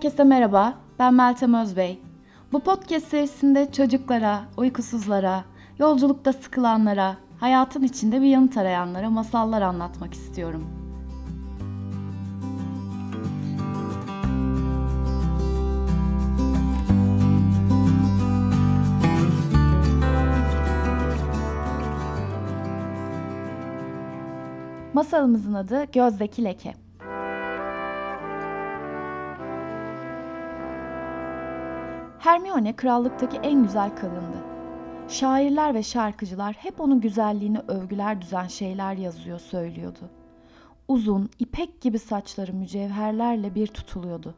Herkese merhaba, ben Meltem Özbey. Bu podcast serisinde çocuklara, uykusuzlara, yolculukta sıkılanlara, hayatın içinde bir yanıt arayanlara masallar anlatmak istiyorum. Masalımızın adı Gözdeki Leke. Hermione krallıktaki en güzel kadındı. Şairler ve şarkıcılar hep onun güzelliğini övgüler düzen şeyler yazıyor, söylüyordu. Uzun, ipek gibi saçları mücevherlerle bir tutuluyordu.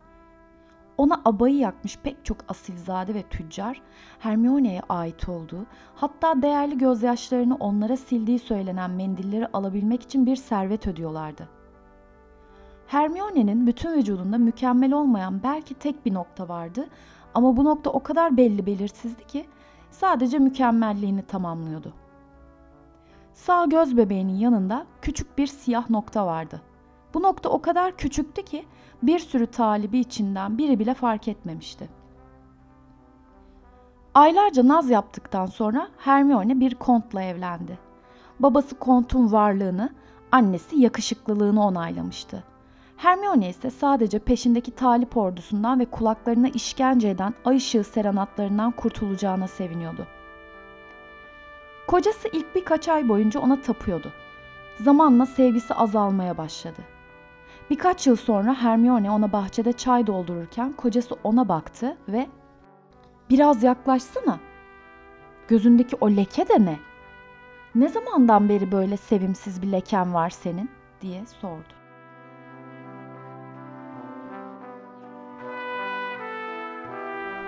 Ona abayı yakmış pek çok asilzade ve tüccar, Hermione'ye ait olduğu, hatta değerli gözyaşlarını onlara sildiği söylenen mendilleri alabilmek için bir servet ödüyorlardı. Hermione'nin bütün vücudunda mükemmel olmayan belki tek bir nokta vardı ama bu nokta o kadar belli belirsizdi ki sadece mükemmelliğini tamamlıyordu. Sağ göz bebeğinin yanında küçük bir siyah nokta vardı. Bu nokta o kadar küçüktü ki bir sürü talibi içinden biri bile fark etmemişti. Aylarca naz yaptıktan sonra Hermione bir kontla evlendi. Babası kontun varlığını, annesi yakışıklılığını onaylamıştı. Hermione ise sadece peşindeki talip ordusundan ve kulaklarına işkence eden ay ışığı serenatlarından kurtulacağına seviniyordu. Kocası ilk birkaç ay boyunca ona tapıyordu. Zamanla sevgisi azalmaya başladı. Birkaç yıl sonra Hermione ona bahçede çay doldururken kocası ona baktı ve ''Biraz yaklaşsana. Gözündeki o leke de ne? Ne zamandan beri böyle sevimsiz bir leken var senin?'' diye sordu.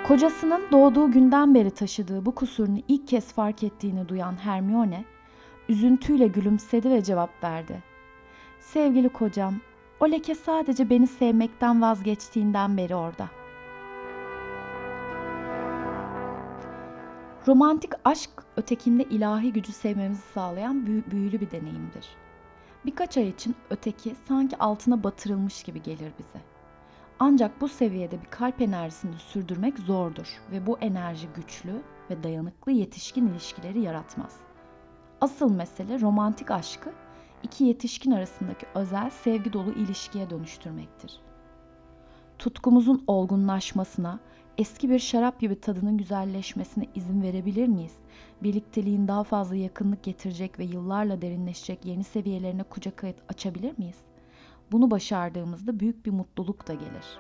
Kocasının doğduğu günden beri taşıdığı bu kusurunu ilk kez fark ettiğini duyan Hermione, üzüntüyle gülümsedi ve cevap verdi. Sevgili kocam, o leke sadece beni sevmekten vazgeçtiğinden beri orada. Romantik aşk ötekinde ilahi gücü sevmemizi sağlayan büyü- büyülü bir deneyimdir. Birkaç ay için öteki sanki altına batırılmış gibi gelir bize. Ancak bu seviyede bir kalp enerjisini sürdürmek zordur ve bu enerji güçlü ve dayanıklı yetişkin ilişkileri yaratmaz. Asıl mesele romantik aşkı iki yetişkin arasındaki özel sevgi dolu ilişkiye dönüştürmektir. Tutkumuzun olgunlaşmasına, eski bir şarap gibi tadının güzelleşmesine izin verebilir miyiz? Birlikteliğin daha fazla yakınlık getirecek ve yıllarla derinleşecek yeni seviyelerine kucak açabilir miyiz? Bunu başardığımızda büyük bir mutluluk da gelir.